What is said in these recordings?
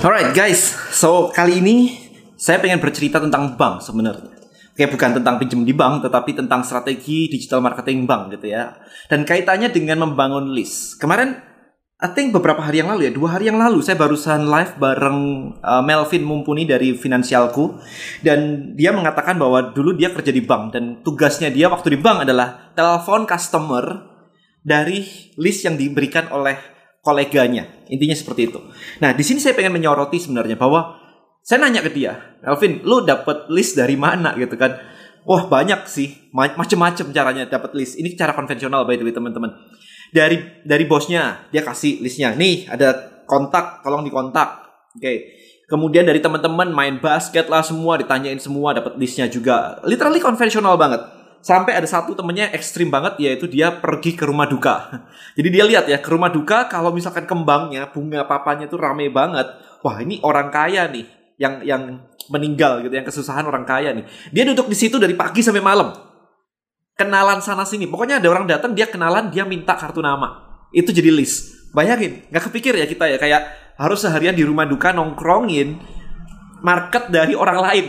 Alright guys, so kali ini saya pengen bercerita tentang bank sebenarnya. Oke, bukan tentang pinjam di bank, tetapi tentang strategi digital marketing bank gitu ya. Dan kaitannya dengan membangun list. Kemarin, I think beberapa hari yang lalu ya, dua hari yang lalu saya barusan live bareng uh, Melvin Mumpuni dari Finansialku. Dan dia mengatakan bahwa dulu dia kerja di bank dan tugasnya dia waktu di bank adalah telepon customer dari list yang diberikan oleh koleganya. Intinya seperti itu. Nah, di sini saya pengen menyoroti sebenarnya bahwa saya nanya ke dia, Alvin, lu dapat list dari mana gitu kan? Wah banyak sih, macem-macem caranya dapat list. Ini cara konvensional by the way teman-teman. Dari dari bosnya dia kasih listnya. Nih ada kontak, tolong dikontak. Oke. Okay. Kemudian dari teman-teman main basket lah semua ditanyain semua dapat listnya juga. Literally konvensional banget sampai ada satu temennya ekstrim banget yaitu dia pergi ke rumah duka. Jadi dia lihat ya ke rumah duka kalau misalkan kembangnya bunga papanya itu rame banget. Wah ini orang kaya nih yang yang meninggal gitu, yang kesusahan orang kaya nih. Dia duduk di situ dari pagi sampai malam. Kenalan sana sini. Pokoknya ada orang datang dia kenalan dia minta kartu nama. Itu jadi list. Bayangin, nggak kepikir ya kita ya kayak harus seharian di rumah duka nongkrongin market dari orang lain.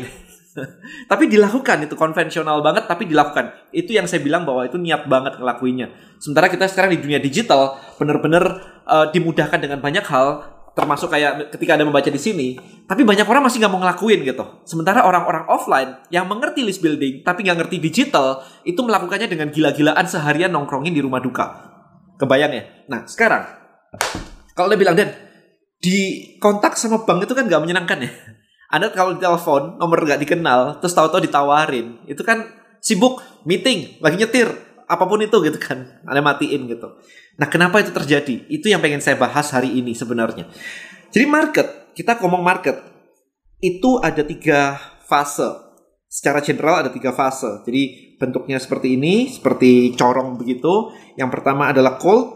tapi dilakukan itu konvensional banget tapi dilakukan. Itu yang saya bilang bahwa itu niat banget ngelakuinnya. Sementara kita sekarang di dunia digital bener-bener uh, dimudahkan dengan banyak hal termasuk kayak ketika ada membaca di sini tapi banyak orang masih nggak mau ngelakuin gitu. Sementara orang-orang offline yang mengerti list building tapi nggak ngerti digital itu melakukannya dengan gila-gilaan seharian nongkrongin di rumah duka. Kebayang ya? Nah sekarang kalau dia bilang dan di kontak sama bank itu kan nggak menyenangkan ya anda kalau ditelepon nomor nggak dikenal, terus tahu-tahu ditawarin, itu kan sibuk meeting, lagi nyetir, apa pun itu gitu kan, Anda matiin gitu. Nah, kenapa itu terjadi? Itu yang pengen saya bahas hari ini sebenarnya. Jadi market, kita ngomong market, itu ada tiga fase. Secara general ada tiga fase. Jadi bentuknya seperti ini, seperti corong begitu. Yang pertama adalah cold,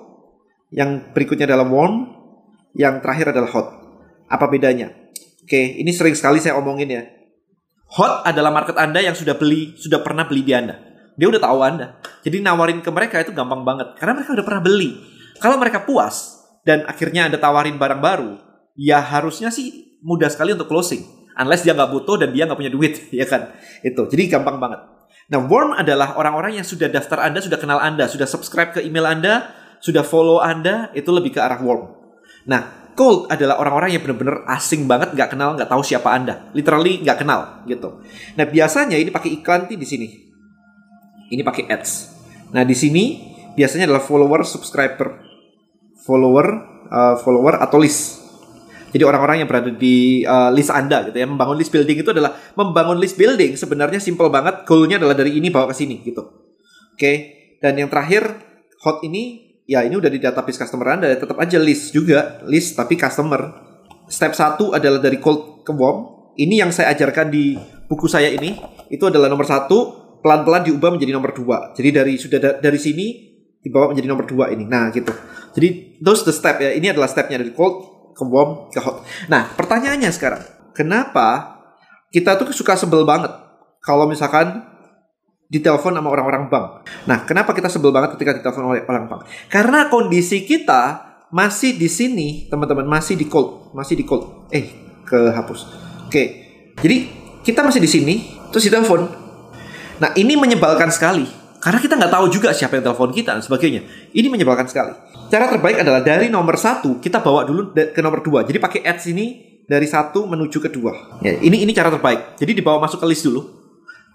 yang berikutnya adalah warm, yang terakhir adalah hot. Apa bedanya? Oke, ini sering sekali saya omongin ya. Hot adalah market Anda yang sudah beli, sudah pernah beli di Anda. Dia udah tahu Anda. Jadi nawarin ke mereka itu gampang banget karena mereka udah pernah beli. Kalau mereka puas dan akhirnya Anda tawarin barang baru, ya harusnya sih mudah sekali untuk closing. Unless dia nggak butuh dan dia nggak punya duit, ya kan? Itu. Jadi gampang banget. Nah, warm adalah orang-orang yang sudah daftar Anda, sudah kenal Anda, sudah subscribe ke email Anda, sudah follow Anda, itu lebih ke arah warm. Nah, cold adalah orang-orang yang benar-benar asing banget, nggak kenal, nggak tahu siapa anda, literally nggak kenal gitu. Nah biasanya ini pakai iklan di sini, ini pakai ads. Nah di sini biasanya adalah follower, subscriber, follower, uh, follower atau list. Jadi orang-orang yang berada di uh, list Anda gitu ya, membangun list building itu adalah membangun list building sebenarnya simple banget, goalnya adalah dari ini bawa ke sini gitu. Oke, okay? dan yang terakhir hot ini ya ini udah di database customer Anda, tetap aja list juga, list tapi customer. Step satu adalah dari cold ke warm. Ini yang saya ajarkan di buku saya ini, itu adalah nomor satu, pelan-pelan diubah menjadi nomor dua. Jadi dari sudah da dari sini dibawa menjadi nomor dua ini. Nah gitu. Jadi those the step ya. Ini adalah stepnya dari cold ke warm ke hot. Nah pertanyaannya sekarang, kenapa kita tuh suka sebel banget kalau misalkan ditelepon sama orang-orang bank. Nah, kenapa kita sebel banget ketika ditelepon oleh orang bank? Karena kondisi kita masih di sini, teman-teman, masih di cold, masih di cold. Eh, kehapus. Oke. Jadi, kita masih di sini, terus ditelepon. Nah, ini menyebalkan sekali. Karena kita nggak tahu juga siapa yang telepon kita dan sebagainya. Ini menyebalkan sekali. Cara terbaik adalah dari nomor satu kita bawa dulu ke nomor dua. Jadi pakai ads ini dari satu menuju ke dua. Ya, ini ini cara terbaik. Jadi dibawa masuk ke list dulu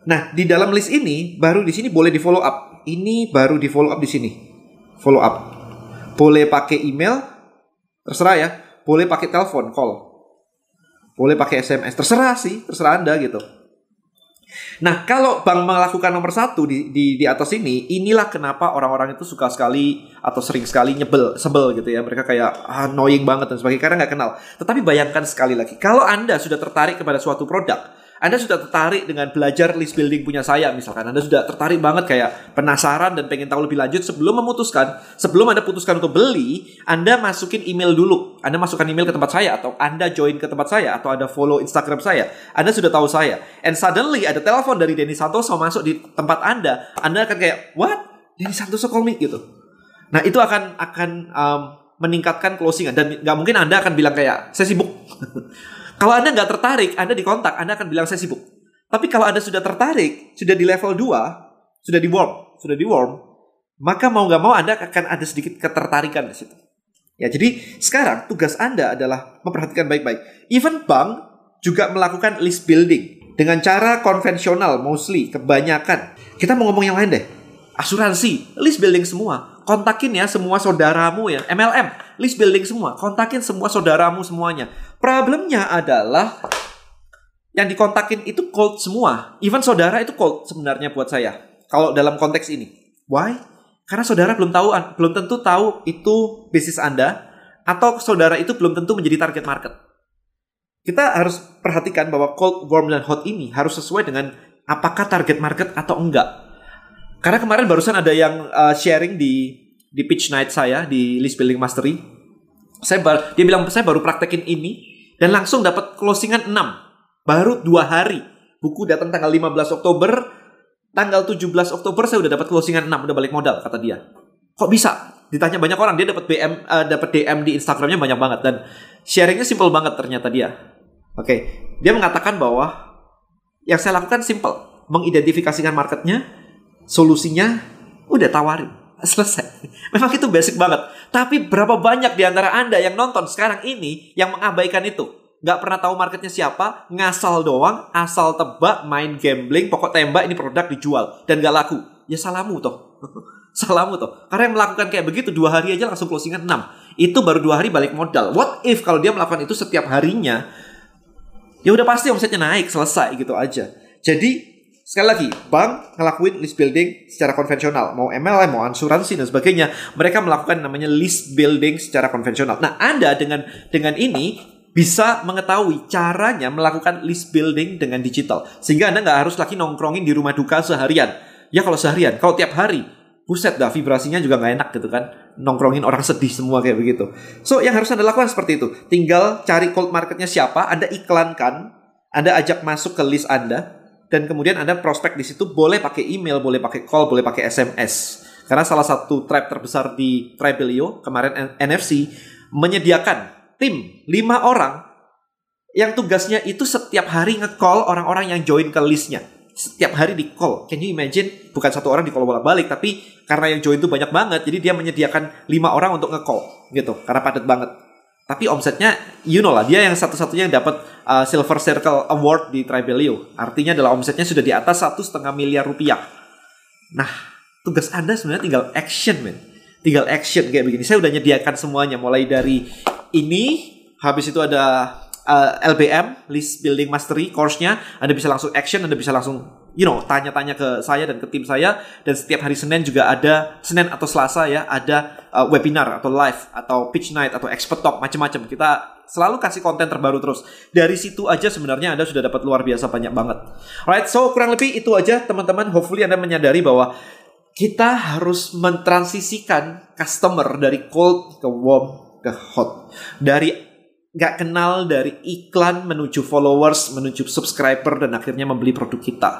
Nah, di dalam list ini baru di sini boleh di follow up. Ini baru di follow up di sini. Follow up. Boleh pakai email, terserah ya. Boleh pakai telepon, call. Boleh pakai SMS, terserah sih, terserah Anda gitu. Nah, kalau Bang melakukan nomor satu di, di, di atas ini, inilah kenapa orang-orang itu suka sekali atau sering sekali nyebel, sebel gitu ya. Mereka kayak ah, annoying banget dan sebagainya karena nggak kenal. Tetapi bayangkan sekali lagi, kalau Anda sudah tertarik kepada suatu produk, anda sudah tertarik dengan belajar list building punya saya misalkan. Anda sudah tertarik banget kayak penasaran dan pengen tahu lebih lanjut sebelum memutuskan, sebelum Anda putuskan untuk beli, Anda masukin email dulu. Anda masukkan email ke tempat saya atau Anda join ke tempat saya atau ada follow Instagram saya. Anda sudah tahu saya. And suddenly ada telepon dari Denny Santoso masuk di tempat Anda. Anda akan kayak, "What? Denny Santoso call me?" gitu. Nah, itu akan akan um, meningkatkan closingan dan nggak mungkin Anda akan bilang kayak saya sibuk. kalau Anda nggak tertarik, Anda dikontak, Anda akan bilang saya sibuk. Tapi kalau Anda sudah tertarik, sudah di level 2, sudah di warm, sudah di warm, maka mau nggak mau Anda akan ada sedikit ketertarikan di situ. Ya, jadi sekarang tugas Anda adalah memperhatikan baik-baik. Even bank juga melakukan list building dengan cara konvensional mostly kebanyakan. Kita mau ngomong yang lain deh. Asuransi, list building semua. Kontakin ya semua saudaramu ya. MLM, list building semua. Kontakin semua saudaramu semuanya. Problemnya adalah yang dikontakin itu cold semua. Even saudara itu cold sebenarnya buat saya. Kalau dalam konteks ini. Why? Karena saudara belum tahu, belum tentu tahu itu bisnis Anda, atau saudara itu belum tentu menjadi target market. Kita harus perhatikan bahwa cold, warm, dan hot ini harus sesuai dengan apakah target market atau enggak. Karena kemarin barusan ada yang uh, sharing di di pitch night saya di list building mastery. Saya bar, dia bilang saya baru praktekin ini dan langsung dapat closingan 6 baru dua hari. Buku datang tanggal 15 Oktober, tanggal 17 Oktober saya udah dapat closingan 6, udah balik modal kata dia. Kok bisa? Ditanya banyak orang, dia dapat BM uh, eh, dapat DM di Instagramnya banyak banget dan sharingnya simple banget ternyata dia. Oke, okay. dia mengatakan bahwa yang saya lakukan simple, mengidentifikasikan marketnya, solusinya, udah tawarin, selesai. Memang itu basic banget. Tapi berapa banyak di antara Anda yang nonton sekarang ini yang mengabaikan itu? nggak pernah tahu marketnya siapa, ngasal doang, asal tebak, main gambling, pokok tembak ini produk dijual dan nggak laku. Ya salamu toh. salamu toh. Karena yang melakukan kayak begitu dua hari aja langsung closingan 6. Itu baru dua hari balik modal. What if kalau dia melakukan itu setiap harinya, ya udah pasti omsetnya naik, selesai gitu aja. Jadi Sekali lagi, bank ngelakuin list building secara konvensional. Mau MLM, mau asuransi, dan sebagainya. Mereka melakukan namanya list building secara konvensional. Nah, Anda dengan dengan ini bisa mengetahui caranya melakukan list building dengan digital. Sehingga Anda nggak harus lagi nongkrongin di rumah duka seharian. Ya kalau seharian, kalau tiap hari, buset dah vibrasinya juga nggak enak gitu kan. Nongkrongin orang sedih semua kayak begitu. So yang harus Anda lakukan seperti itu. Tinggal cari cold marketnya siapa, Anda iklankan, Anda ajak masuk ke list Anda, dan kemudian Anda prospek di situ boleh pakai email, boleh pakai call, boleh pakai SMS. Karena salah satu tribe terbesar di Tribelio kemarin NFC menyediakan tim lima orang yang tugasnya itu setiap hari nge-call orang-orang yang join ke listnya. Setiap hari di call. Can you imagine? Bukan satu orang di call bolak-balik, tapi karena yang join itu banyak banget, jadi dia menyediakan lima orang untuk nge-call gitu. Karena padat banget. Tapi omsetnya, you know lah, dia yang satu-satunya yang dapat uh, Silver Circle Award di Tribelio. Artinya adalah omsetnya sudah di atas satu setengah miliar rupiah. Nah, tugas Anda sebenarnya tinggal action, men. Tinggal action kayak begini. Saya udah nyediakan semuanya, mulai dari ini habis itu ada uh, LBM list building mastery course-nya Anda bisa langsung action Anda bisa langsung you know tanya-tanya ke saya dan ke tim saya dan setiap hari Senin juga ada Senin atau Selasa ya ada uh, webinar atau live atau pitch night atau expert talk macam-macam kita selalu kasih konten terbaru terus dari situ aja sebenarnya Anda sudah dapat luar biasa banyak banget alright so kurang lebih itu aja teman-teman hopefully Anda menyadari bahwa kita harus mentransisikan customer dari cold ke warm ke hot. Dari nggak kenal dari iklan menuju followers, menuju subscriber dan akhirnya membeli produk kita.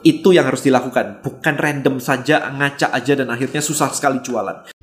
Itu yang harus dilakukan, bukan random saja ngaca aja dan akhirnya susah sekali jualan.